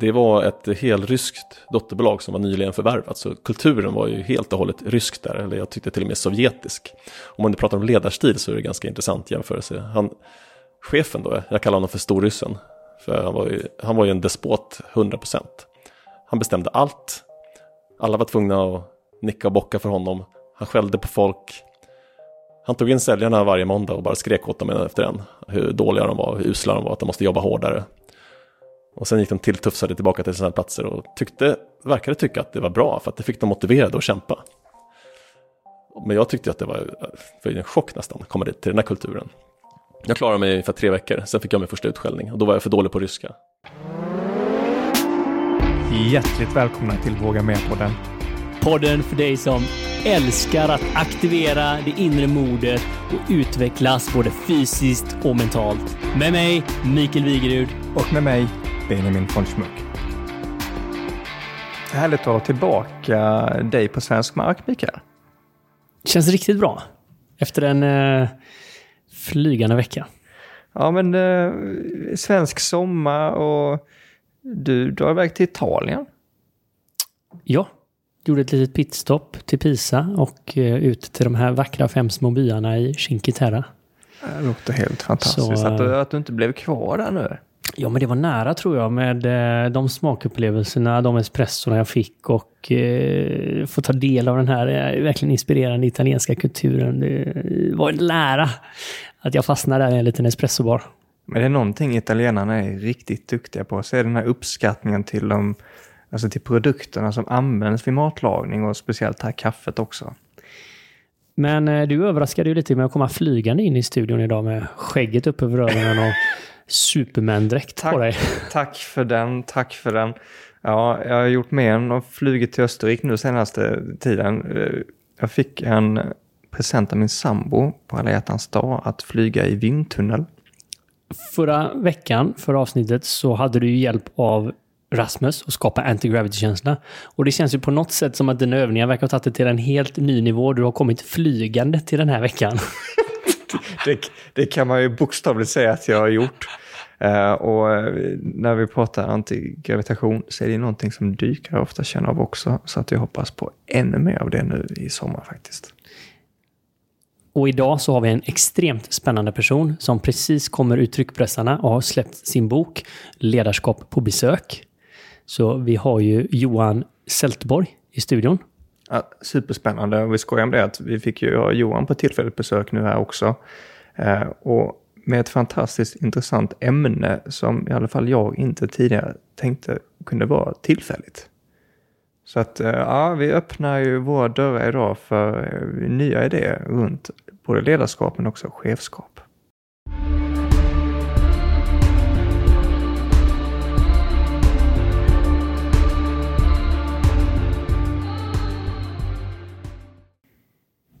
det var ett helryskt dotterbolag som var nyligen förvärvat, så kulturen var ju helt och hållet rysk där, eller jag tyckte till och med sovjetisk. Om man nu pratar om ledarstil så är det ganska intressant jämförelse. Han, chefen då, jag kallar honom för storryssen, för han var ju, han var ju en despot 100%. Han bestämde allt, alla var tvungna att nicka och bocka för honom, han skällde på folk, han tog in säljarna varje måndag och bara skrek åt dem en efter en hur dåliga de var, hur usla de var, att de måste jobba hårdare. Och sen gick de tilltufsade tillbaka till sina platser och tyckte, verkade tycka att det var bra för att det fick dem motiverade att kämpa. Men jag tyckte att det var, var en chock nästan att komma dit till den här kulturen. Jag klarade mig för tre veckor, sen fick jag min första utskällning och då var jag för dålig på ryska. Hjärtligt välkomna till Våga Med-podden. Podden för dig som älskar att aktivera det inre modet och utvecklas både fysiskt och mentalt. Med mig, Mikael Wigerud. Och med mig, Benjamin von Schmuck. Härligt att ha tillbaka dig på svensk mark, Mikael. Känns riktigt bra. Efter en eh, flygande vecka. Ja, men eh, svensk sommar och du drar iväg till Italien. Ja, gjorde ett litet pitstop till Pisa och eh, ut till de här vackra fem små byarna i Cinque Terre. Det låter helt fantastiskt Så, att, du, att du inte blev kvar där nu. Ja, men det var nära tror jag med eh, de smakupplevelserna, de espressorna jag fick och eh, få ta del av den här eh, verkligen inspirerande italienska kulturen. Det var nära att jag fastnade där i en liten espressobar. Men det är någonting italienarna är riktigt duktiga på, så är den här uppskattningen till, de, alltså till produkterna som används vid matlagning och speciellt det här kaffet också. Men eh, du överraskade ju lite med att komma flygande in i studion idag med skägget upp över öronen och Superman-dräkt på dig. Tack för den, tack för den. Ja, jag har gjort mer än att flugit till Österrike nu senaste tiden. Eh, Jag fick en present av min sambo på alla hjärtans dag att flyga i vindtunnel. Förra veckan, förra avsnittet, så hade du hjälp av Rasmus att skapa anti-gravity-känsla. Och det känns ju på något sätt som att dina övningar verkar ha tagit det till en helt ny nivå. Du har kommit flygande till den här veckan. Det, det kan man ju bokstavligt säga att jag har gjort. Uh, och eh, när vi pratar antigravitation så är det någonting som dykare ofta känner av också. Så att jag hoppas på ännu mer av det nu i sommar faktiskt. Och idag så har vi en extremt spännande person som precis kommer ur tryckpressarna och har släppt sin bok Ledarskap på besök. Så vi har ju Johan Sältborg i studion. Ja, superspännande. Och vi skojar om det att vi fick ju ha Johan på tillfälligt besök nu här också. Eh, och med ett fantastiskt intressant ämne som i alla fall jag inte tidigare tänkte kunde vara tillfälligt. Så att eh, ja, vi öppnar ju våra dörrar idag för eh, nya idéer runt både ledarskap men också chefskap.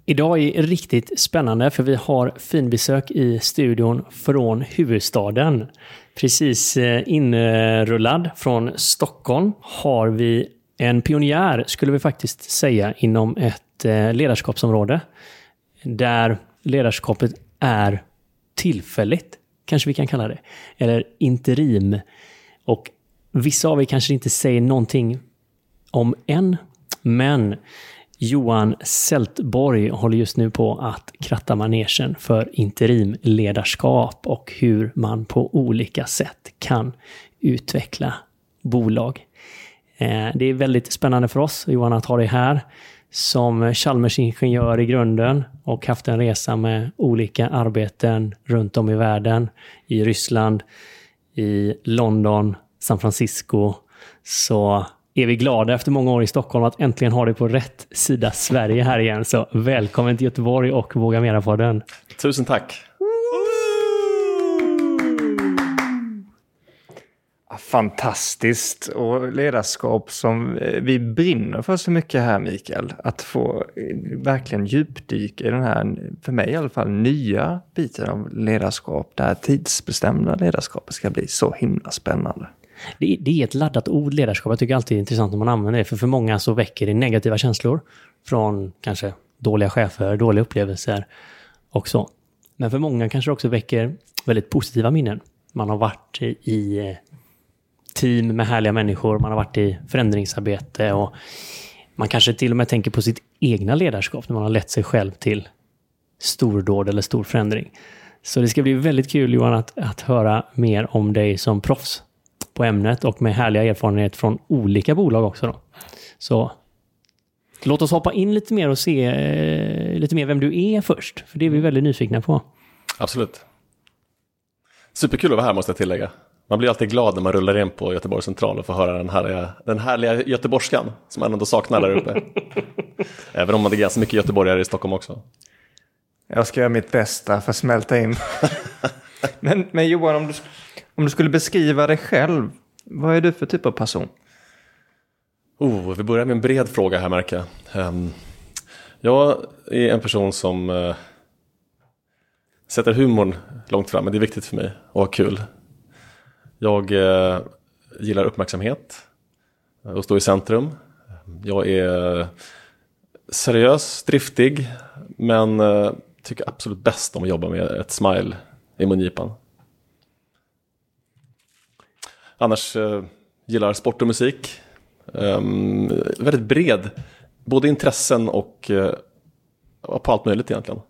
Idag är riktigt spännande för vi har finbesök i studion från huvudstaden. Precis eh, inrullad från Stockholm har vi en pionjär, skulle vi faktiskt säga, inom ett eh, ledarskapsområde. Där ledarskapet är tillfälligt, kanske vi kan kalla det. Eller interim. Och vissa av er kanske inte säger någonting om än, men Johan Seltborg håller just nu på att kratta manegen för interimledarskap och hur man på olika sätt kan utveckla bolag. Eh, det är väldigt spännande för oss, Johan, att ha dig här som Chalmers-ingenjör i grunden och haft en resa med olika arbeten runt om i världen. I Ryssland, i London, San Francisco. Så är vi glada efter många år i Stockholm att äntligen ha dig på rätt sida Sverige här igen. Så välkommen till Göteborg och Våga Mera-podden. Tusen tack! Fantastiskt och ledarskap som eh, vi brinner för så mycket här Mikael. Att få eh, verkligen djupdyka i den här, för mig i alla fall, nya biten av ledarskap. Det här tidsbestämda ledarskapet ska bli så himla spännande. Det, det är ett laddat ord, ledarskap. Jag tycker alltid det är intressant när man använder det. För för många så väcker det negativa känslor. Från kanske dåliga chefer, dåliga upplevelser och så. Men för många kanske det också väcker väldigt positiva minnen. Man har varit i eh, team med härliga människor. Man har varit i förändringsarbete och man kanske till och med tänker på sitt egna ledarskap när man har lett sig själv till stordåd eller stor förändring. Så det ska bli väldigt kul Johan att, att höra mer om dig som proffs på ämnet och med härliga erfarenheter från olika bolag också. Då. Så låt oss hoppa in lite mer och se eh, lite mer vem du är först. För det är vi väldigt nyfikna på. Absolut. Superkul att vara här måste jag tillägga. Man blir alltid glad när man rullar in på Göteborgs central och får höra den härliga, den härliga göteborgskan som man ändå saknar där uppe. Även om det är ganska mycket göteborgare i Stockholm också. Jag ska göra mitt bästa för att smälta in. men, men Johan, om du, om du skulle beskriva dig själv, vad är du för typ av person? Oh, vi börjar med en bred fråga här märker jag. Um, jag är en person som uh, sätter humorn långt fram, men det är viktigt för mig att ha kul. Jag uh, gillar uppmärksamhet och stå i centrum. Jag är seriös, driftig, men uh, tycker absolut bäst om att jobba med ett smile i mungipan. Annars eh, gillar sport och musik. Um, väldigt bred, både intressen och eh, på allt möjligt egentligen.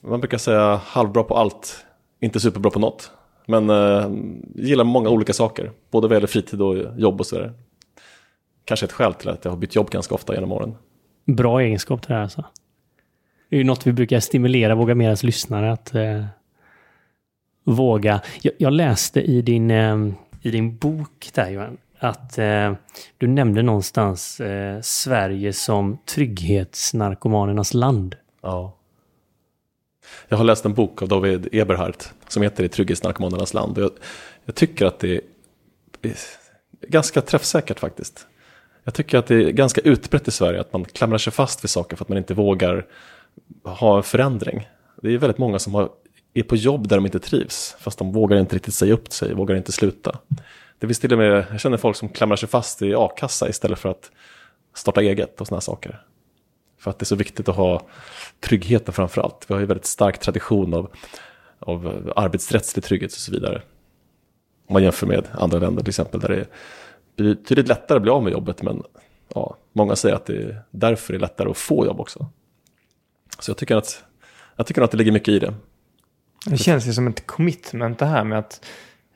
Man brukar säga halvbra på allt, inte superbra på något. Men eh, gillar många olika saker, både vad gäller fritid och jobb och så vidare. Kanske ett skäl till att jag har bytt jobb ganska ofta genom åren. Bra egenskap det här alltså. Det är ju något vi brukar stimulera Våga Meras lyssnare att eh, våga. Jag, jag, läste i din, eh, i din bok där Johan, att eh, du nämnde någonstans eh, Sverige som trygghetsnarkomanernas land. Ja. Jag har läst en bok av David Eberhardt som heter I trygghetsnarkomanernas land. Jag, jag tycker att det är ganska träffsäkert faktiskt. Jag tycker att det är ganska utbrett i Sverige att man klamrar sig fast vid saker för att man inte vågar ha en förändring. Det är väldigt många som har, är på jobb där de inte trivs, fast de vågar inte riktigt säga upp sig, vågar inte sluta. Det finns till och med, jag känner folk som klamrar sig fast i a-kassa istället för att starta eget och sådana saker. För att det är så viktigt att ha tryggheten framför allt. Vi har ju väldigt stark tradition av, av arbetsrättslig trygghet och så vidare. Om man jämför med andra länder till exempel där det är betydligt lättare att bli av med jobbet men ja, många säger att det är därför det är lättare att få jobb också. Så jag tycker att, jag tycker att det ligger mycket i det. Det känns ju som ett commitment det här med att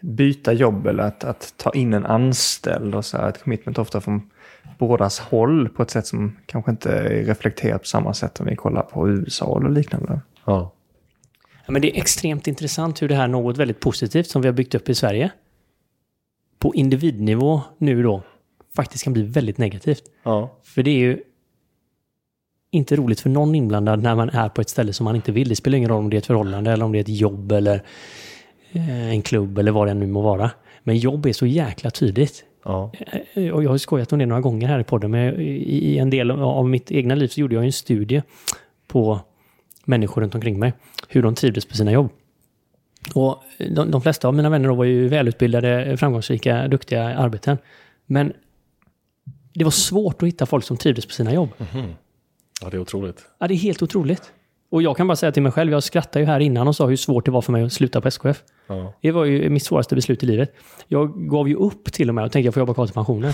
byta jobb eller att, att ta in en anställd och så här. Ett commitment ofta från bådas håll på ett sätt som kanske inte är reflekterat på samma sätt om vi kollar på USA eller liknande. Ja. ja men det är extremt intressant hur det här något väldigt positivt som vi har byggt upp i Sverige på individnivå nu då faktiskt kan bli väldigt negativt. Ja. För det är ju inte roligt för någon inblandad när man är på ett ställe som man inte vill. Det spelar ingen roll om det är ett förhållande eller om det är ett jobb eller eh, en klubb eller vad det nu må vara. Men jobb är så jäkla tydligt. Ja. Eh, och jag har skojat om det några gånger här i podden, men i en del av mitt egna liv så gjorde jag en studie på människor runt omkring mig. Hur de trivdes på sina jobb. Och de, de flesta av mina vänner var ju välutbildade, framgångsrika, duktiga arbeten. Men det var svårt att hitta folk som trivdes på sina jobb. Mm. Ja, det är otroligt. Ja, det är helt otroligt. Och jag kan bara säga till mig själv, jag skrattade ju här innan och sa hur svårt det var för mig att sluta på SKF. Ja. Det var ju mitt svåraste beslut i livet. Jag gav ju upp till och med och tänkte jag får jobba kvar till pensionen.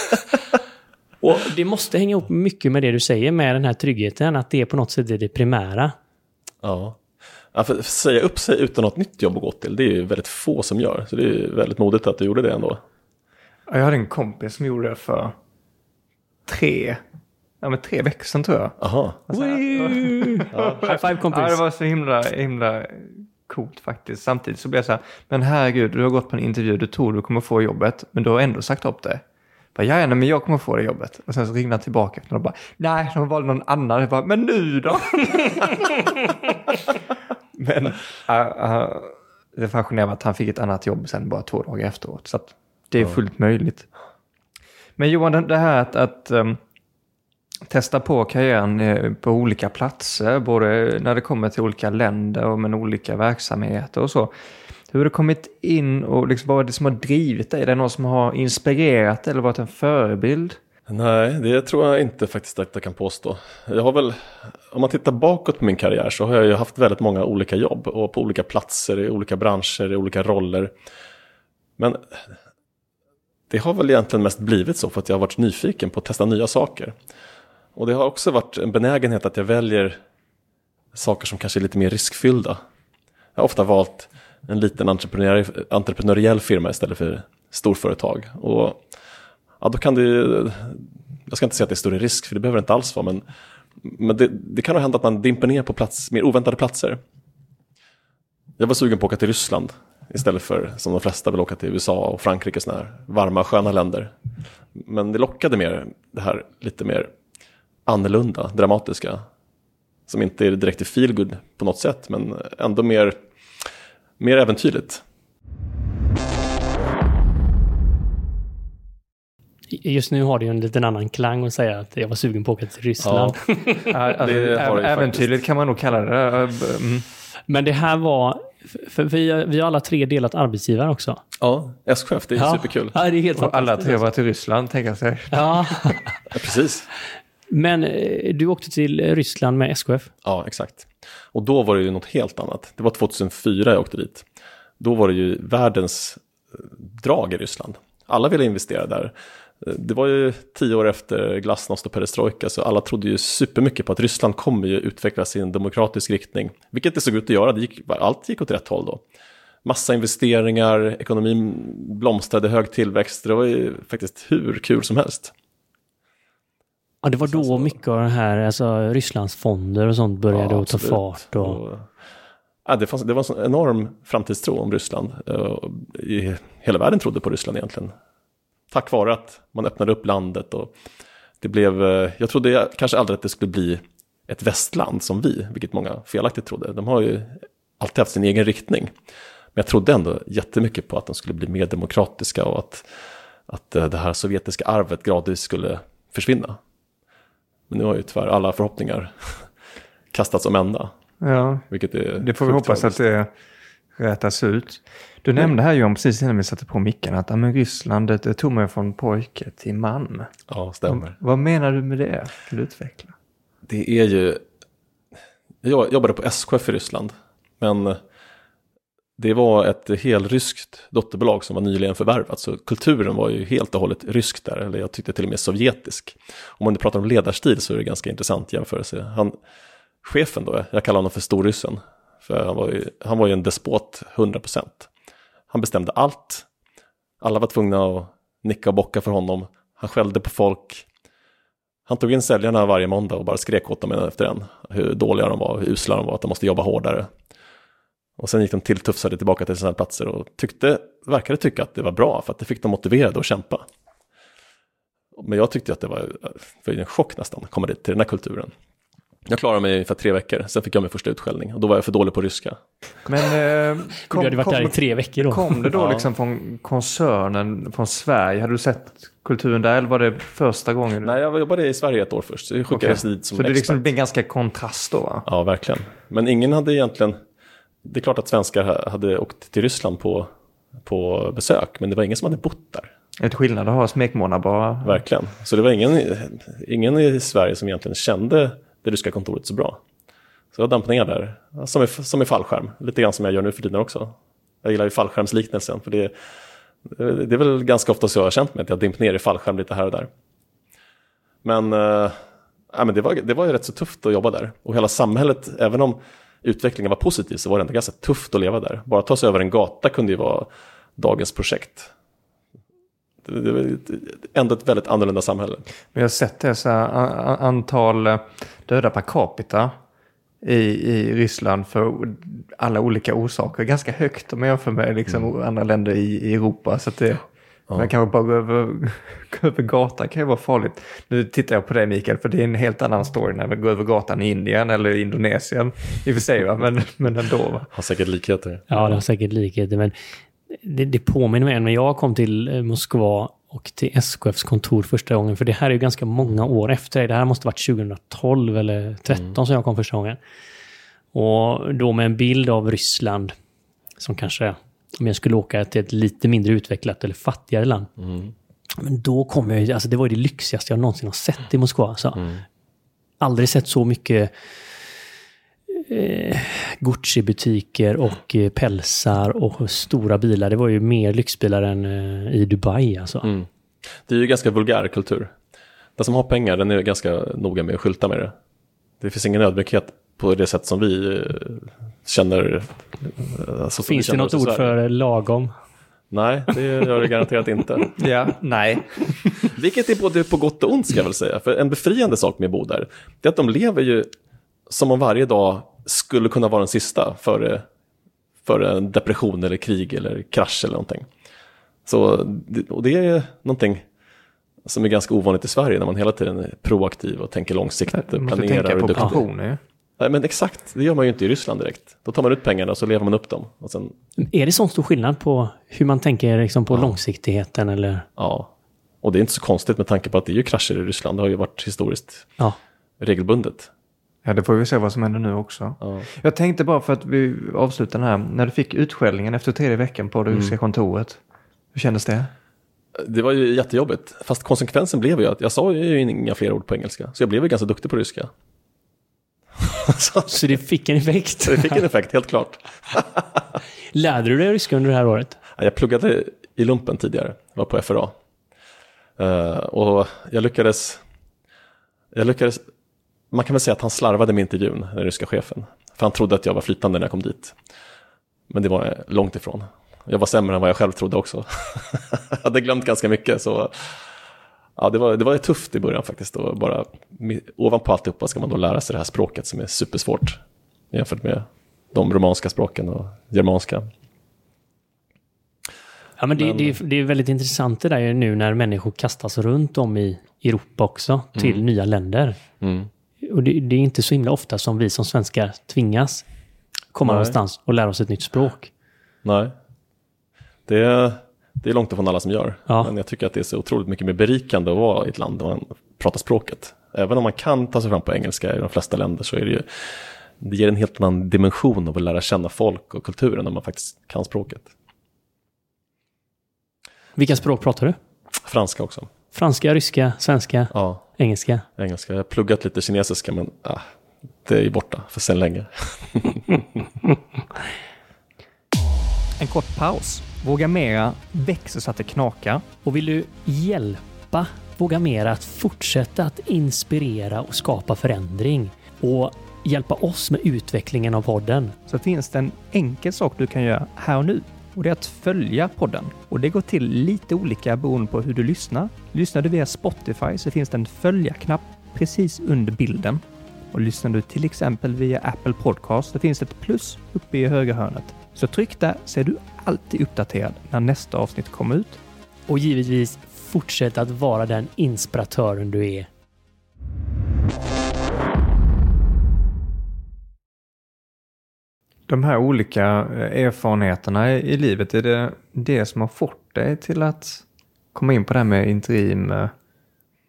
och det måste hänga ihop mycket med det du säger med den här tryggheten, att det är på något sätt är det primära. Ja. ja för säga upp sig utan något nytt jobb att gå till, det är ju väldigt få som gör. Så det är ju väldigt modigt att du gjorde det ändå. Jag hade en kompis som gjorde det för tre Ja, men tre veckor sedan tror jag. Aha. Alltså, ja. High five kompis. Ja, det var så himla, himla coolt faktiskt. Samtidigt så blev jag så här, men herregud, du har gått på en intervju, du tror du kommer få jobbet, men du har ändå sagt upp det. Ja, men jag kommer få det jobbet. Och sen så ringde han tillbaka och bara, nej, de valde någon annan. Jag bara, men nu då? men uh, uh, det fascinerande var att han fick ett annat jobb sen bara två dagar efteråt. Så att det är fullt möjligt. Men Johan, det här att, att um, testa på karriären eh, på olika platser, både när det kommer till olika länder och med olika verksamheter och så. Hur har du kommit in och liksom, vad är det som har drivit dig? Är det någon som har inspirerat eller varit en förebild? Nej, det tror jag inte faktiskt att jag kan påstå. Jag har väl, om man tittar bakåt på min karriär så har jag ju haft väldigt många olika jobb och på olika platser, i olika branscher, i olika roller. Men det har väl egentligen mest blivit så för att jag har varit nyfiken på att testa nya saker. Och det har också varit en benägenhet att jag väljer saker som kanske är lite mer riskfyllda. Jag har ofta valt en liten entreprenör, entreprenöriell firma istället för storföretag. Och ja, då kan det jag ska inte säga att det är större risk, för det behöver det inte alls vara, men, men det, det kan nog hända att man dimper ner på plats, mer oväntade platser. Jag var sugen på att åka till Ryssland istället för som de flesta vill åka till USA och Frankrike, sådana här varma, sköna länder. Men det lockade mer det här lite mer annorlunda, dramatiska, som inte är direkt i feelgood på något sätt, men ändå mer, mer äventyrligt. Just nu har det ju en liten annan klang att säga att jag var sugen på att åka till Ryssland. Ja. alltså, äventyrligt kan man nog kalla det. Mm. Men det här var, för vi, vi har alla tre delat arbetsgivare också. Ja, SKF, det är ja. superkul. Ja, det är helt och alla tre var till Ryssland, tänker jag sig. Ja. ja, precis. Men eh, du åkte till eh, Ryssland med SKF? Ja, exakt. Och då var det ju något helt annat. Det var 2004 jag åkte dit. Då var det ju världens eh, drag i Ryssland. Alla ville investera där. Det var ju tio år efter glasnost och perestrojka så alla trodde ju supermycket på att Ryssland kommer ju utvecklas i en demokratisk riktning. Vilket det såg ut att göra, det gick, allt gick åt rätt håll då. Massa investeringar, ekonomin blomstrade, hög tillväxt, det var ju faktiskt hur kul som helst. Ja, det var då mycket av det här, alltså Rysslands fonder och sånt började ja, att ta fart. Och... och ja, det, fanns, det var en sån enorm framtidstro om Ryssland. I, hela världen trodde på Ryssland egentligen tack vare att man öppnade upp landet och det blev, eh, jag trodde kanske aldrig att det skulle bli ett västland som vi, vilket många felaktigt trodde. De har ju alltid haft sin egen riktning. Men jag trodde ändå jättemycket på att de skulle bli mer demokratiska och att, att eh, det här sovjetiska arvet gradvis skulle försvinna. Men nu har ju tyvärr alla förhoppningar kastats om ända. Ja, vilket är det får vi hoppas att det rätas ut. Du nämnde här Johan, precis innan vi satte på micken, att men Ryssland det tog mig från pojke till man. Ja, stämmer. Vad, vad menar du med det? Kan du utveckla? Det är ju... Jag jobbade på SKF i Ryssland, men det var ett helryskt dotterbolag som var nyligen förvärvat, så kulturen var ju helt och hållet rysk där, eller jag tyckte till och med sovjetisk. Om man nu pratar om ledarstil så är det ganska intressant jämförelse. Han, chefen då, jag kallar honom för storryssen, för han var ju, han var ju en despot 100%. Han bestämde allt. Alla var tvungna att nicka och bocka för honom. Han skällde på folk. Han tog in säljarna varje måndag och bara skrek åt dem en efter en. Hur dåliga de var, hur usla de var, att de måste jobba hårdare. Och sen gick de tilltufsade tillbaka till sina platser och tyckte, verkade tycka att det var bra för att det fick dem motiverade att kämpa. Men jag tyckte att det var, det var en chock nästan att komma dit till den här kulturen. Jag klarade mig för tre veckor, sen fick jag min första utskällning och då var jag för dålig på ryska. Men eh, kom, du hade varit kom, där i tre veckor då. Kom det då ja. liksom från koncernen från Sverige? Hade du sett kulturen där eller var det första gången? Nej, jag jobbade i Sverige ett år först. Så jag skickades okay. dit som Så det liksom blir en ganska kontrast då? Va? Ja, verkligen. Men ingen hade egentligen... Det är klart att svenskar hade åkt till Ryssland på, på besök, men det var ingen som hade bott där. Ett skillnad att ha smekmånad bara. Verkligen. Så det var ingen, ingen i Sverige som egentligen kände det ryska kontoret så bra. Så jag damp ner där, som i, som i fallskärm, lite grann som jag gör nu för tiden också. Jag gillar ju fallskärmsliknelsen, för det, det är väl ganska ofta så jag har känt mig, att jag dimpt ner i fallskärm lite här och där. Men, äh, men det, var, det var ju rätt så tufft att jobba där. Och hela samhället, även om utvecklingen var positiv, så var det ändå ganska tufft att leva där. Bara att ta sig över en gata kunde ju vara dagens projekt det var ändå ett väldigt annorlunda samhälle. Vi har sett det, så här, antal eh, döda per capita i, i Ryssland för alla olika orsaker. Ganska högt om man jämför med liksom, mm. andra länder i, i Europa. Så det, ja. Man kanske bara gå över, gå över gatan kan ju vara farligt. Nu tittar jag på dig Mikael, för det är en helt annan story när vi går över gatan i Indien eller Indonesien. I och för sig, va? Men, men ändå. Va? Har säkert likheter. Ja, det har säkert likheter. Men det, det påminner mig när jag kom till eh, Moskva och till SKFs kontor första gången. För det här är ju ganska många år efter. Det här måste varit 2012 eller 2013 mm. som jag kom första gången. Och då med en bild av Ryssland som kanske, om jag skulle åka till ett lite mindre utvecklat eller fattigare land. Mm. Men då kom jag alltså det var det lyxigaste jag någonsin har sett i Moskva. Alltså. Mm. Aldrig sett så mycket eh, Gucci-butiker och eh, pälsar och stora bilar. Det var ju mer lyxbilar än eh, i Dubai alltså. Mm. Det är ju ganska vulgär kultur. Den som har pengar, den är ganska noga med att skylta med det. Det finns ingen ödmjukhet på det sätt som vi eh, känner. eh, Alltså, Finns det något ord för lagom? Nej, det gör det garanterat inte. Ja, nej. Vilket är både på gott och ont ska jag väl säga. För en befriande sak med att bo där, det är att de lever ju som om varje dag skulle kunna vara den sista före, före en depression eller krig eller krasch eller någonting. Så, det- och det är någonting som är ganska ovanligt i Sverige när man hela tiden är proaktiv och tänker långsiktigt, Du måste planerar tänka på pensioner. Nej, men exakt, det gör man ju inte i Ryssland direkt. Då tar man ut pengarna och så lever man upp dem. Och sen, Är det sån stor skillnad på hur man tänker liksom på långsiktigheten eller? ja. Och det är inte så konstigt med tanke på att det är ju krascher i Ryssland. Det har ju varit historiskt Ja. regelbundet. Ja, det får vi se vad som händer nu också. Ja. Jag tänkte bara för att vi avslutar den här, när du fick utskällningen efter tredje veckan på det ryska kontoret. Hur kändes det? Det var ju jättejobbigt. Fast konsekvensen blev ju att jag sa ju inga fler ord på engelska. Så jag blev ju ganska duktig på ryska. så det fick en effekt. det fick en effekt, helt klart. Lärde du dig ryska under det här året? Ja, Jag pluggade i lumpen tidigare, jag var på FRA. Eh, och jag lyckades, jag lyckades, man kan väl säga att han slarvade med intervjun, den ryska chefen. För han trodde att jag var flytande när jag kom dit. Men det var långt ifrån. Jag var sämre än vad jag själv trodde också. jag hade glömt ganska mycket, så ja, det, var, det var tufft i början faktiskt. Och bara, ovanpå alltihopa ska man då lära sig det här språket som är supersvårt jämfört med de romanska språken och germanska. Ja, men det, Men- det, är- det är väldigt intressant det där nu när människor kastas runt om i Europa också till nya länder. Mm. Och det, det är inte så himla ofta som vi som svenskar tvingas komma Nej. någonstans och lära oss ett nytt språk. Nej. Det är, det är långt ifrån alla som gör. Ja. Men jag tycker att det är så otroligt mycket mer berikande att vara i ett land där man pratar språket. Även om man kan ta sig fram på engelska i de flesta länder så är det ju det ger en helt annan dimension av att lära känna folk och kulturen när man faktiskt kan språket. Vilka språk pratar du? Franska också. Franska, ryska, svenska, Ja, engelska? engelska. Jag har pluggat lite kinesiska men ah, det är ju borta för sen länge. En kort paus. Våga Mera växer så att det knakar. Och vill du hjälpa Våga Mera att fortsätta att inspirera och skapa förändring och hjälpa oss med utvecklingen av podden? Så finns det en enkel sak du kan göra här och nu. Och det är att följa podden. Och det går till lite olika beroende på hur du lyssnar. Lyssnar du via Spotify så finns det en följa-knapp precis under bilden. Och lyssnar du till exempel via Apple Podcast så finns det ett plus uppe i högra hörnet. Så tryck där så är du alltid uppdaterad när nästa avsnitt kommer ut. Och givetvis fortsätt att vara den inspiratören du är. De här olika eh, erfarenheterna i livet, är det det som har fått dig till att komma in på det här med interim eh,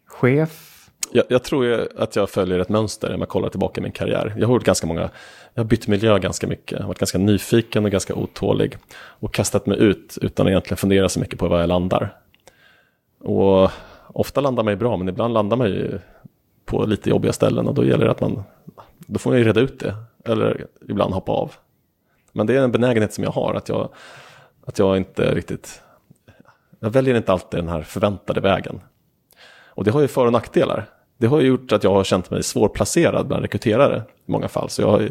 chef? Jag, jag tror ju att jag följer ett mönster när man kollar tillbaka i min karriär. Jag har gjort ganska många, jag har bytt miljö ganska mycket. Jag har varit ganska nyfiken och ganska otålig. Och kastat mig ut utan att egentligen fundera så mycket på var jag landar. Och ofta landar man ju bra, men ibland landar man ju på lite jobbiga ställen. Och då gäller det att man, då får man ju reda ut det. Eller ibland hoppa av. Men det är en benägenhet som jag har, att jag, att jag inte riktigt, jag väljer inte alltid den här förväntade vägen. Och det har ju för och nackdelar. Det har gjort att jag har känt mig svårplacerad bland rekryterare i många fall. Så jag har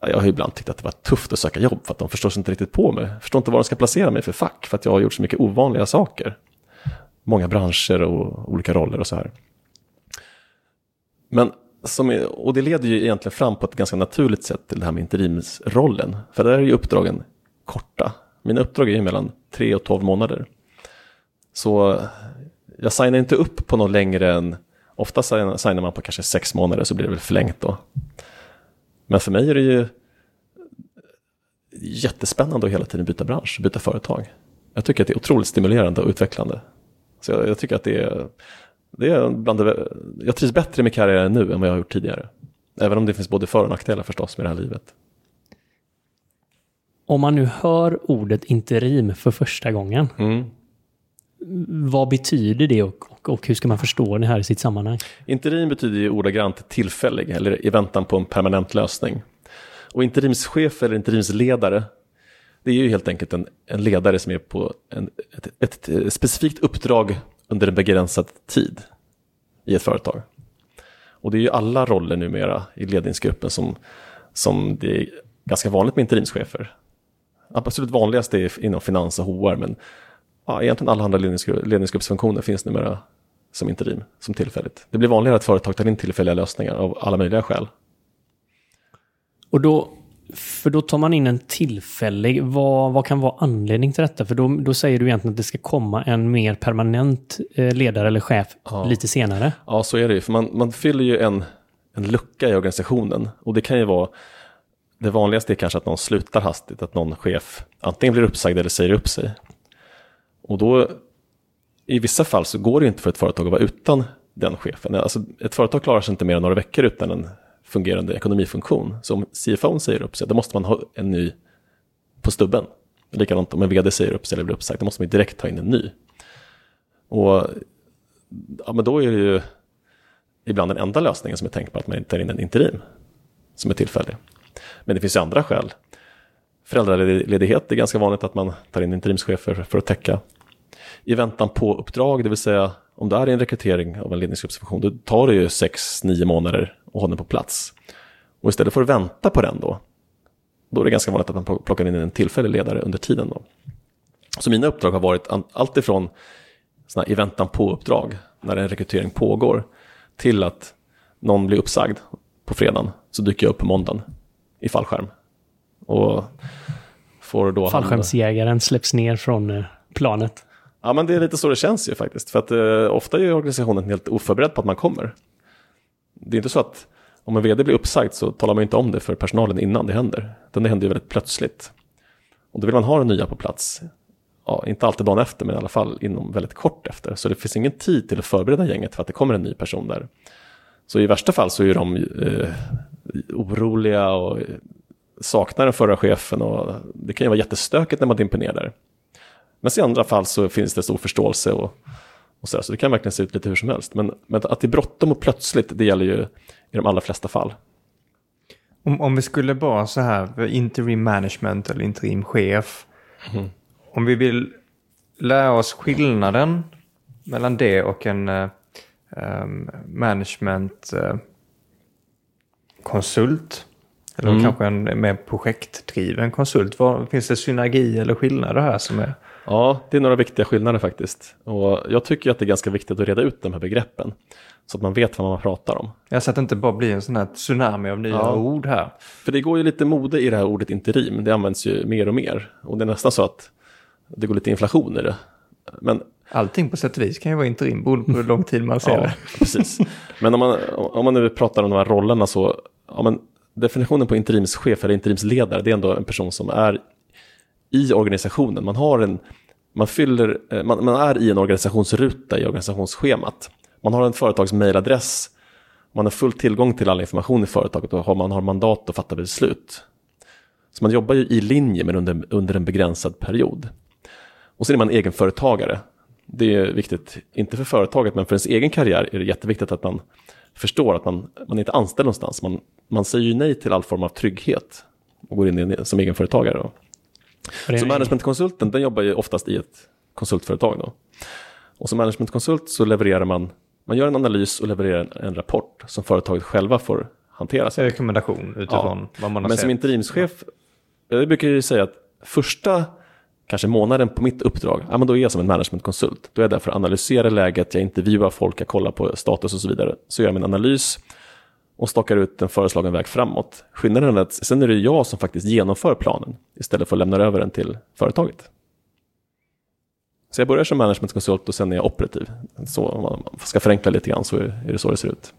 jag har ibland tyckt att det var tufft att söka jobb för att de förstår sig inte riktigt på mig. Förstår inte vad de ska placera mig för fack för att jag har gjort så mycket ovanliga saker. Många branscher och olika roller och så här. Men som är, och det leder ju egentligen fram på ett ganska naturligt sätt till det här med interimsrollen. För där är ju uppdragen korta. Mina uppdrag är ju mellan 3 och 12 månader. Så jag signar inte upp på något längre än, ofta signar man på kanske sex månader så blir det väl förlängt då. Men för mig är det ju jättespännande att hela tiden byta bransch, byta företag. Jag tycker att det är otroligt stimulerande och utvecklande. Så jag, jag tycker att det är, det är bland det, jag trivs bättre med karriären nu än vad jag har gjort tidigare. Även om det finns både för och nackdelar förstås med det här livet. Om man nu hör ordet interim för första gången, Mm vad betyder det och, och, och hur ska man förstå det här i sitt sammanhang? Interim betyder ju ordagrant tillfällig eller i väntan på en permanent lösning. Och interimschef eller interimsledare, det är ju helt enkelt en, en ledare som är på en, ett, ett specifikt uppdrag under en begränsad tid i ett företag. Och det är ju alla roller numera i ledningsgruppen som, som det är ganska vanligt med interimschefer. Absolut vanligast är inom finans och HR, men ja, egentligen alla andra ledningsgrupp, ledningsgruppsfunktioner finns numera som interim, som tillfälligt. Det blir vanligare att företag tar in tillfälliga lösningar av alla möjliga skäl. Och då, för då tar man in en tillfällig. Vad, vad kan vara anledning till detta? För då, då säger du egentligen att det ska komma en mer permanent eh, ledare eller chef ja. lite senare. Ja, så är det ju. För man, man fyller ju en, en lucka i organisationen. Och det kan ju vara, det vanligaste är kanske att någon slutar hastigt, att någon chef antingen blir uppsagd eller säger upp sig. Och då, i vissa fall så går det inte för ett företag att vara utan den chefen. Alltså, ett företag klarar sig inte mer än några veckor utan en fungerande ekonomifunktion. Så om CFO säger upp sig, då måste man ha en ny på stubben. Likadant om en vd säger upp sig eller blir uppsagd, då måste man direkt ta in en ny. Och ja, men då är det ju ibland den enda lösningen som är tänkbar att man tar in en interim som är tillfällig. Men det finns ju andra skäl. Föräldraledighet är ganska vanligt att man tar in interimschefer för att täcka. I väntan på uppdrag, det vill säga om det är en rekrytering av en ledningsgruppsfunktion, då tar det ju 6-9 månader att ha den på plats. Och istället för att vänta på den då, då är det ganska vanligt att man plockar in en tillfällig ledare under tiden. Då. Så mina uppdrag har varit allt ifrån såna i väntan på-uppdrag, när en rekrytering pågår, till att någon blir uppsagd på fredagen, så dyker jag upp på måndagen i fallskärm. Och får då Fallskärmsjägaren släpps ner från eh, planet. Ja, men det är lite så det känns ju faktiskt. För att eh, ofta är organisationen helt oförberedd på att man kommer. Det är inte så att om en vd blir uppsagd så talar man inte om det för personalen innan det händer. Utan det händer ju väldigt plötsligt. Och då vill man ha den nya på plats. Ja, inte alltid dagen efter, men i alla fall inom väldigt kort efter. Så det finns ingen tid till att förbereda gänget för att det kommer en ny person där. Så i värsta fall så är de eh, oroliga och saknar den förra chefen och det kan ju vara jättestökigt när man dimper ner där. Men i andra fall så finns det stor förståelse och, och så, där, så det kan verkligen se ut lite hur som helst. Men, men att det är bråttom och plötsligt, det gäller ju i de allra flesta fall. Om, om vi skulle bara så här, interim management eller interim chef. Mm. Om vi vill lära oss skillnaden mellan det och en uh, management uh, konsult. Eller mm. kanske en mer projektdriven konsult. Var, finns det synergi eller skillnader här som är Ja, det är några viktiga skillnader faktiskt. Och jag tycker att det är ganska viktigt att reda ut de här begreppen. Så att man vet vad man pratar om. Ja, så att det inte bara blir en sån här tsunami av nya ja. ord här. För det går ju lite mode i det här ordet interim. Det används ju mer och mer. Och det är nästan så att det går lite inflation i det. Men Allting på sätt och vis kan ju vara interim, beroende på hur lång tid man ser ja, det. precis. Men om man, om man nu pratar om de här rollerna så, ja, men definitionen på interimschef eller interimsledare, det är ändå en person som är i organisationen. Man, har en, man, fyller, eh, man, man är i en organisationsruta i organisationsschemat. Man har en företags mejladress. man har full tillgång till all information i företaget och man har mandat att fatta beslut. Så man jobbar ju i linje men under, under en begränsad period. Och sen är man egenföretagare. Det är viktigt, inte för företaget men för ens egen karriär är det jätteviktigt att man förstår att man, man är inte anställd någonstans. Man, man säger ju nej till all form av trygghet och går in som egenföretagare. Så managementkonsulten den jobbar ju oftast i ett konsultföretag. Då. Och som managementkonsult så levererar man, man gör en analys och levererar en, en rapport som företaget själva får hantera. Sig. Rekommendation utifrån ja. vad man har Men sett. som interimschef, jag brukar ju säga att första kanske månaden på mitt uppdrag, ja, men då är jag som en managementkonsult. Då är jag där för att analysera läget, jag intervjuar folk, jag kollar på status och så vidare. Så gör jag min analys och stakar ut en föreslagen väg framåt. Skillnaden är att sen är det jag som faktiskt genomför planen istället för att lämna över den till företaget. Så jag börjar som managementkonsult och sen är jag operativ. Så om man ska förenkla lite grann så är det så det ser ut.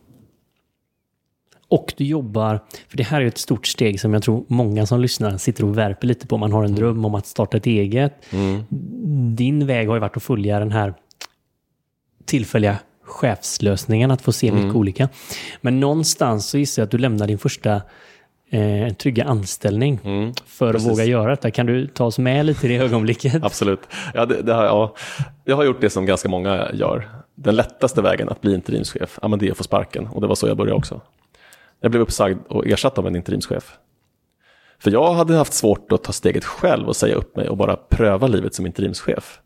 Och du jobbar, för det här är ett stort steg som jag tror många som lyssnar sitter och värper lite på. Man har en dröm om att starta ett eget. Mm. Din väg har ju varit att följa den här tillfälliga chefslösningen, att få se mycket mm. olika. Men någonstans så gissar jag att du lämnar din första eh, trygga anställning mm, för precis. att våga göra detta. Kan du ta oss med lite i det ögonblicket? Absolut. Ja, det, det har, ja, jag har gjort det som ganska många gör. Den lättaste vägen att bli interimschef, ja, men det är att få sparken. Och det var så jag började också. Jag blev uppsagd och ersatt av en interimschef. För jag hade haft svårt att ta steget själv och säga upp mig och bara pröva livet som interimschef.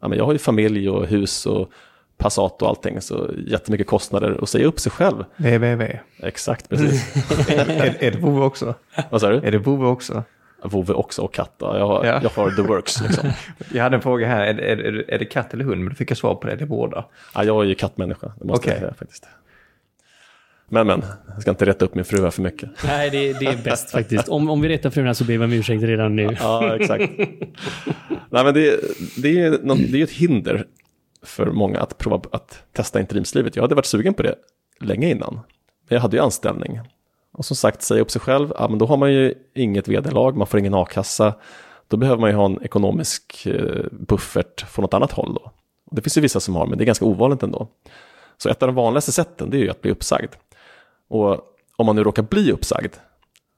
Ja, men jag har ju familj och hus och Passat och allting, så jättemycket kostnader att säga upp sig själv. www. Exakt, precis. är, är det vovve också? Vad sa du? Är det vovve också? Vovve också och katt. Jag, har- Ja. jag har the works liksom. Jag hade en fråga här, är, det- är, är det katt eller hund? Men då fick jag svar på det, det är båda. Ja, jag är ju kattmänniska, det måste jag Okej. säga faktiskt. Men men, jag ska inte rätta upp min fru här för mycket. Nej, det, det är bäst faktiskt. Om, om vi retar fruarna så ber vi om ursäkt redan nu. Ja, exakt. Nej, men det, det, är det är ju ett hinder för många att prova att testa interimslivet. Jag hade varit sugen på det länge innan. Men jag hade ju anställning. Och som sagt, säga upp sig själv, ja, men då har man ju inget vederlag, man får ingen a-kassa. Då behöver man ju ha en ekonomisk eh, buffert från något annat håll då. Och det finns ju vissa som har, men det är ganska ovanligt ändå. Så ett av de vanligaste sätten, det är ju att bli uppsagd. Och om man nu råkar bli uppsagd,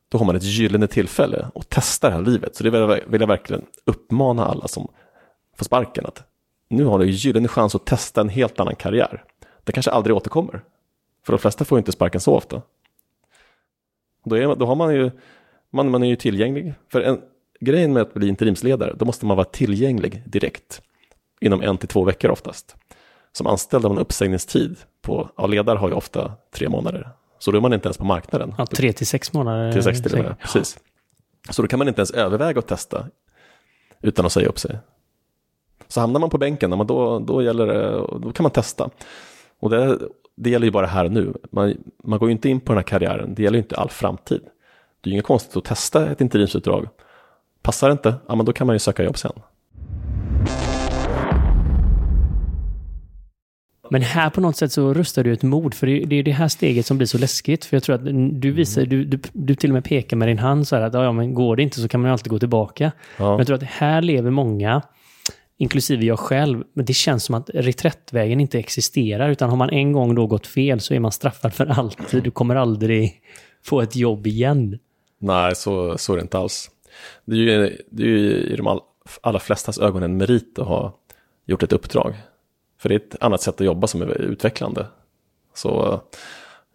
då har man ett gyllene tillfälle att testa det här livet. Så det vill jag, vill jag verkligen uppmana alla som får sparken att nu har du en gyllene chans att testa en helt annan karriär. Det kanske aldrig återkommer. För de flesta får ju inte sparken så ofta. Då, är, då har man ju, man, man är ju tillgänglig. För en, grejen med att bli interimsledare, då måste man vara tillgänglig direkt. Inom en till två veckor oftast. Som anställd har man uppsägningstid på, ja ledare har ju ofta tre månader. Så då är man inte ens på marknaden. Ja, tre till sex månader. Till 60 till och med, precis. Så då kan man inte ens överväga att testa utan att säga upp sig. Så hamnar man på bänken, men då, då, gäller det, då kan man testa. Och det, det gäller ju bara här och nu. Man, man går ju inte in på den här karriären, det gäller ju inte all framtid. Det är ju inget konstigt att testa ett interimsutdrag. Passar det inte, ja men då kan man ju söka jobb sen. Men här på något sätt så rustar du ett mod, för det är det är det här steget som blir så läskigt. För jag tror att du visar, du, du, du till och med pekar med din hand så här att ja, men går det inte så kan man ju alltid gå tillbaka. Men Ja, jag tror att här lever många, inklusive jag själv, men det känns som att reträttvägen inte existerar, utan har man en gång då gått fel så är man straffad för alltid. Du kommer aldrig få ett jobb igen. nej, så, så är det inte alls. Det är ju, det är ju i de all, allra flestas ögon en merit att ha gjort ett uppdrag. För det är ett annat sätt att jobba som är utvecklande. Så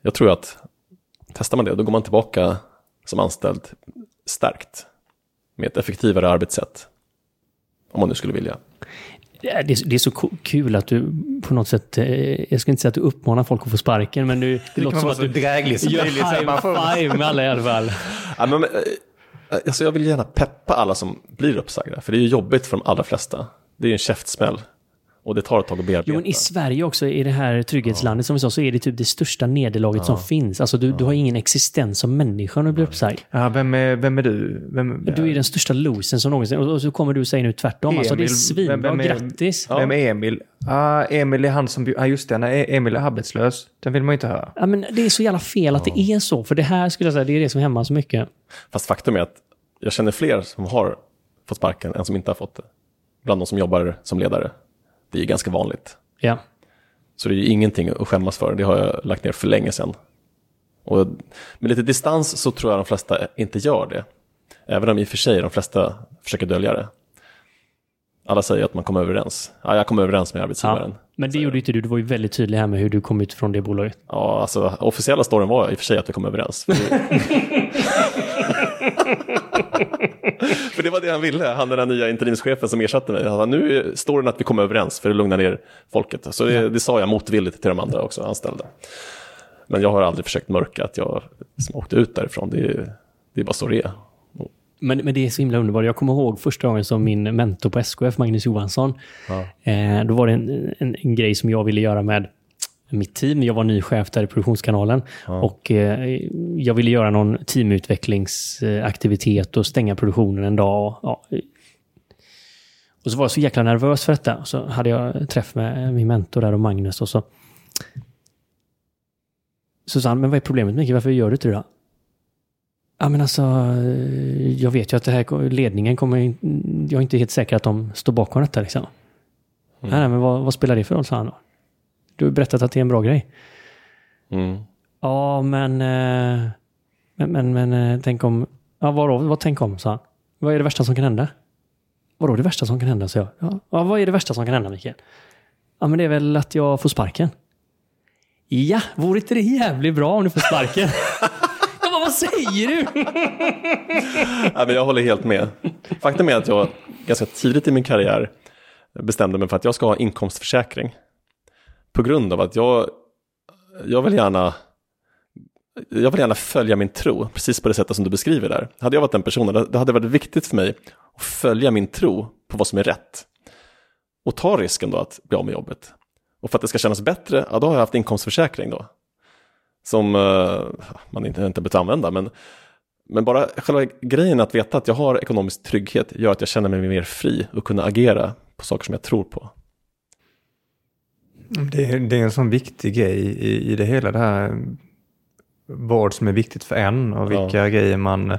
jag tror att testar man det, då går man tillbaka som anställd stärkt. Med ett effektivare arbetssätt. Om man nu skulle vilja. Det är, det är så kul att du på något sätt, eh, jag ska inte säga att du uppmanar folk att få sparken, men du, det, låter som att du dräglig som gör möjligt. man får- high five med alla i alla fall. Ja, men, eh, alltså jag vill gärna peppa alla som blir uppsagda. För det är ju jobbigt för de allra flesta. Det är ju en käftsmäll. Och det tar ett tag att bearbeta. Jo, men i Sverige också, i det här trygghetslandet som vi sa, så är det typ det största nederlaget som finns. Alltså du, du har ingen existens som människa när du blir uppsagd. Ja, vem är, vem är du? Vem, Du är den största losen som någonsin. Och så kommer du och säger nu tvärtom. Alltså det är Emil, svinbra. vem- vem är- Grattis! Vem är Emil? Ah, Emil är han som... Ja, ah, just det. Nej, Emil är arbetslös. Den vill man ju inte höra. Ja, men det är så jävla fel att det är så. För det här skulle jag säga, det är det som hämmar så mycket. Fast faktum är att jag känner fler som har fått sparken än som inte har fått det. Bland de som jobbar som ledare. Det är ganska vanligt. Ja. Så det är ju ingenting att skämmas för. Det har jag lagt ner för länge sedan. Och med lite distans så tror jag de flesta inte gör det. Även om i och för sig de flesta försöker dölja det. Alla säger att man kommer överens. Ja, jag kom överens med arbetsgivaren. ja. Men det gjorde inte du. Du var ju väldigt tydlig här med hur du kom ut från det bolaget. Ja, alltså officiella storyn var i och för sig att vi kom överens. För det, det var det han ville, han den nya interimschefen som ersatte mig. Han nu är storyn att vi kom överens för att lugna ner folket. Så det, det sa jag motvilligt till de andra också, anställda. Men jag har aldrig försökt mörka att jag liksom åkte ut därifrån. Det är, det är bara så det är. Men, men det är så himla underbart. Jag kommer ihåg första gången som min mentor på SKF, Magnus Johansson, eh, då var det en, en, en grej som jag ville göra med mitt team. Jag var ny chef där i produktionskanalen och eh, jag ville göra någon teamutvecklingsaktivitet och stänga produktionen en dag. Och, ja. och så var jag så jäkla nervös för detta. Så hade jag träff med min mentor där och Magnus och så så sa han, men vad är problemet Micke? Varför gör du inte det då? Ja, men alltså, jag vet ju att det här, ledningen kommer, jag är inte helt säker att de står bakom detta liksom. Nej, nej, men vad, vad spelar det för roll, sa han då. Du har berättat att det är en bra grej. Mm. Ja, men, eh, men, men, men eh, tänk om, ja vadå, vad tänk om, sa han. Vad är det värsta som kan hända? Vadå det värsta som kan hända, sa jag. Ja, ja, vad är det värsta som kan hända, Mikael? Ja, men det är väl att jag får sparken. Ja, vore inte det jävligt bra om du får sparken? jag bara, vad säger du? Nej, men jag håller helt med. Faktum är att jag ganska tidigt i min karriär bestämde mig för att jag ska ha inkomstförsäkring. På grund av att jag, jag vill gärna jag vill gärna följa min tro, precis på det sättet som du beskriver där. Hade jag varit den personen, det hade varit viktigt för mig att följa min tro på vad som är rätt. Och ta risken då att bli av med jobbet. Och för att det ska kännas bättre, ja då har jag haft inkomstförsäkring då. Som uh, man inte, inte behövt använda, men, men bara själva grejen att veta att jag har ekonomisk trygghet gör att jag känner mig mer fri och kunna agera på saker som jag tror på. Det är, det är en sån viktig grej i, i det hela det här vad som är viktigt för en och vilka ja. grejer man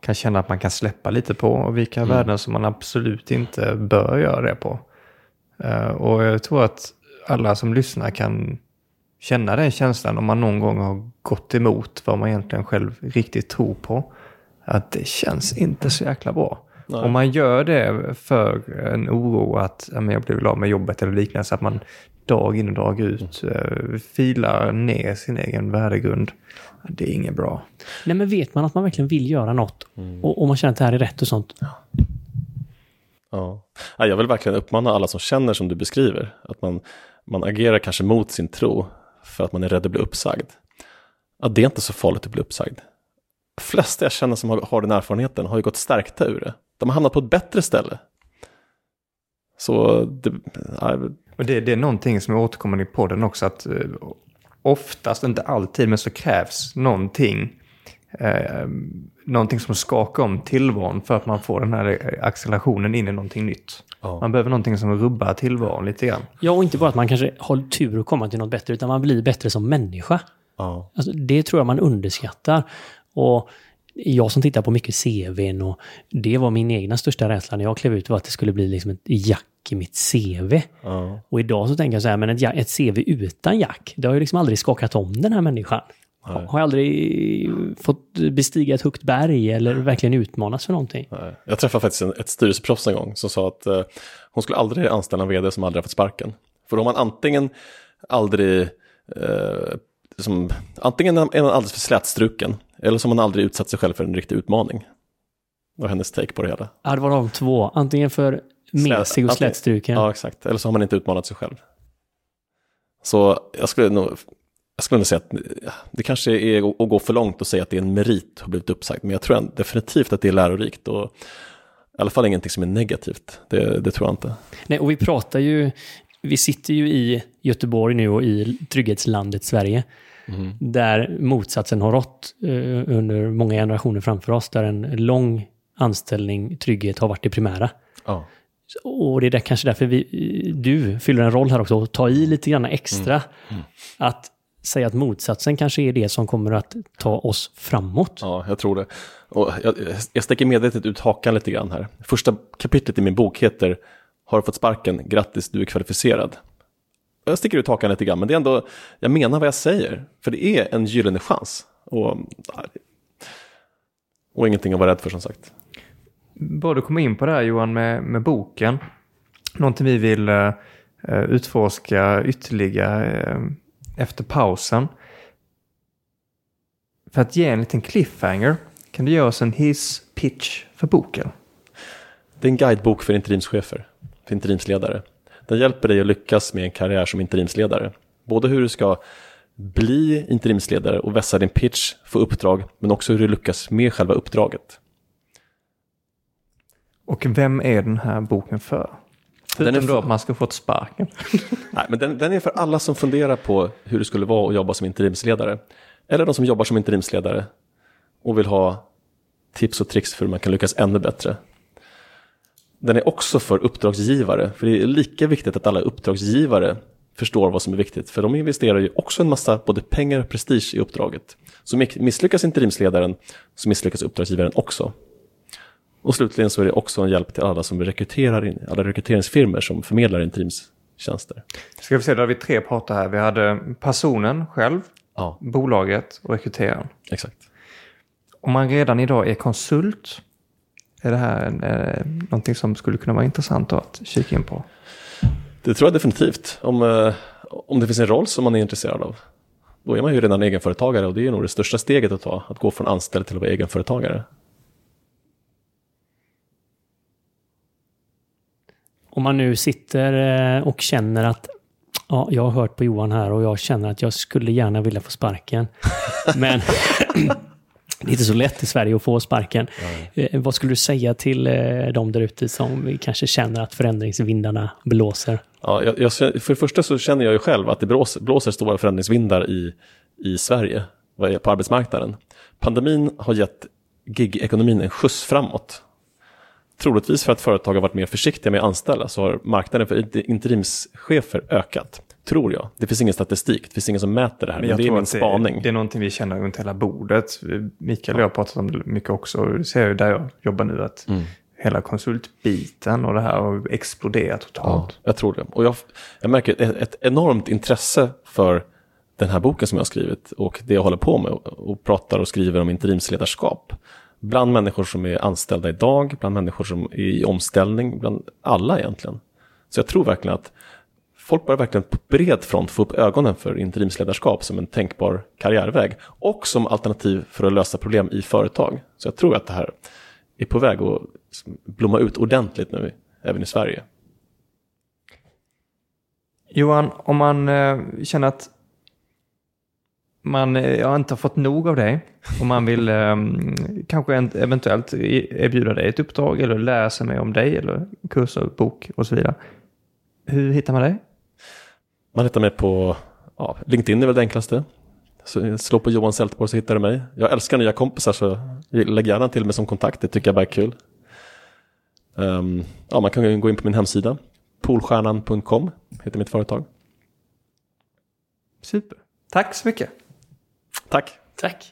kan känna att man kan släppa lite på och vilka mm. värden som man absolut inte bör göra det på. Uh, och jag tror att alla som lyssnar kan känna den känslan om man någon gång har gått emot vad man egentligen själv riktigt tror på. Att det känns inte så jäkla bra. Nej. Om man gör det för en oro att ja, jag blev av med jobbet eller liknande, så att man dag in och dag ut mm. filar ner sin egen värdegrund. Det är inget bra. Nej, men vet man att man verkligen vill göra något mm. och, och, man känner att det här är rätt och sånt. Ja. ja. Jag vill verkligen uppmana alla som känner som du beskriver. Att man, man agerar kanske mot sin tro för att man är rädd att bli uppsagd. Att det är inte så farligt att bli uppsagd. De flesta jag känner som har, har den erfarenheten har ju gått stärkta ur det. De har hamnat på ett bättre ställe. Så det, och det, det är någonting som är återkommande i podden också, att eh, oftast, inte alltid, men så krävs någonting. Eh, någonting som skakar om tillvaron för att man får den här accelerationen in i någonting nytt. Ja. Man behöver någonting som rubbar tillvaron lite grann. Ja, och inte bara att man kanske har tur att komma till något bättre, utan man blir bättre som människa. Ja. Alltså, det tror jag man underskattar. Och jag som tittar på mycket CVn och det var min egna största rädsla när jag klev ut var att det skulle bli liksom ett jack i mitt CV. Ja. Och idag så tänker jag så här, men ett, ett CV utan jack, det har ju liksom aldrig skakat om den här människan. Nej. Har jag aldrig fått bestiga ett högt berg eller verkligen utmanats för någonting. Nej. Jag träffade faktiskt en, ett styrelseproffs en gång som sa att uh, hon skulle aldrig anställa en vd som aldrig har fått sparken. För då har man antingen aldrig, uh, som, antingen är man alldeles för slätstruken eller har man aldrig utsatt sig själv för en riktig utmaning. Det var hennes take på det hela. Ja, det var de två. Antingen för mesig och slätstruken. Ja, exakt. Eller så har man inte utmanat sig själv. Så jag skulle nog, jag skulle nog säga att det kanske är att gå för långt och säga att det är en merit att ha blivit uppsagt. Men jag tror definitivt att det är lärorikt. Och i alla fall ingenting som är negativt. Det, det tror jag inte. Nej, och vi pratar ju, vi sitter ju i Göteborg nu och i trygghetslandet Sverige. Mm. Där motsatsen har rått eh, under många generationer framför oss. Där en lång anställning, trygghet har varit det primära. Ja. Och det är där, kanske därför vi, du fyller en roll här också, att ta i lite grann extra. Mm. Mm. Att säga att motsatsen kanske är det som kommer att ta oss framåt. Ja, jag tror det. Och jag, jag sticker medvetet ut hakan lite grann här. Första kapitlet i min bok heter Har du fått sparken? Grattis, du är kvalificerad jag sticker ut hakan lite grann, men det är ändå, jag menar vad jag säger. För det är en gyllene chans. Och, och ingenting att vara rädd för som sagt. Bara du kommer in på det här Johan med, med boken. Någonting vi vill uh, utforska ytterligare uh, efter pausen. För att ge en liten cliffhanger kan du ge oss en hiss-pitch för boken? Det är en guidebok för interimschefer, för interimsledare. Den hjälper dig att lyckas med en karriär som interimsledare. Både hur du ska bli interimsledare och vässa din pitch, få uppdrag, men också hur du lyckas med själva uppdraget. Och vem är den här boken för? Förutom den är för... då att man ska få ett sparken. Nej, men den, den, är för alla som funderar på hur det skulle vara att jobba som interimsledare. Eller de som jobbar som interimsledare och vill ha tips och tricks för hur man kan lyckas ännu bättre den är också för uppdragsgivare. För det är lika viktigt att alla uppdragsgivare förstår vad som är viktigt. För de investerar ju också en massa både pengar och prestige i uppdraget. Så misslyckas interimsledaren så misslyckas uppdragsgivaren också. Och slutligen så är det också en hjälp till alla som rekryterar in, alla rekryteringsfirmor som förmedlar interimstjänster. Ska vi se, då har vi tre parter här. Vi hade personen själv, ja. bolaget och rekryteraren. Exakt. Om man redan idag är konsult är det här eh, någonting som skulle kunna vara intressant att kika in på? Det tror jag definitivt. Om, eh, om det finns en roll som man är intresserad av. då är man ju redan egenföretagare och det är nog det största steget att ta, att gå från anställd till att vara egenföretagare. Om man nu sitter eh, och känner att ja, jag har hört på Johan här och jag känner att jag skulle gärna vilja få sparken. Men det är inte så lätt i Sverige att få sparken. Eh, vad skulle du säga till eh, de där ute som kanske känner att förändringsvindarna blåser? Ja, jag, jag, för det första så känner jag ju själv att det blåser, blåser stora förändringsvindar i, i Sverige på arbetsmarknaden. Pandemin har gett gig-ekonomin en skjuts framåt. Troligtvis för att företag har varit mer försiktiga med att anställa så har marknaden för interimschefer ökat. Tror jag. Det finns ingen statistik, det finns ingen som mäter det här. Men, men det är min spaning. Det, det är någonting vi känner runt hela bordet. Mikael och jag har pratat om det mycket också. Du ser ju där jag jobbar nu att mm. hela konsultbiten och det här har exploderat totalt. Ja, jag tror det. Och jag, jag märker ett, ett enormt intresse för den här boken som jag har skrivit och det jag håller på med och, och pratar och skriver om interimsledarskap bland människor som är anställda idag, bland människor som är i omställning, bland alla egentligen. Så jag tror verkligen att folk börjar verkligen på bred front få upp ögonen för interimsledarskap som en tänkbar karriärväg och som alternativ för att lösa problem i företag. Så jag tror att det här är på väg att blomma ut ordentligt nu, även i Sverige. Johan, om man eh, känner att man eh, har inte fått nog av dig och man vill eh, kanske eventuellt erbjuda dig ett uppdrag eller läsa mer om dig eller kurser, bok och så vidare. Hur hittar man dig? Man hittar mig på ja, LinkedIn är väl det enklaste. Så slå på Johan Sältborg så hittar du mig. Jag älskar nya kompisar så lägg gärna till mig som kontakt, det tycker jag bara är kul. Um, ja, man kan gå in på min hemsida, polstjärnan.com heter mitt företag. Super. Tack så mycket. Tack. Tack.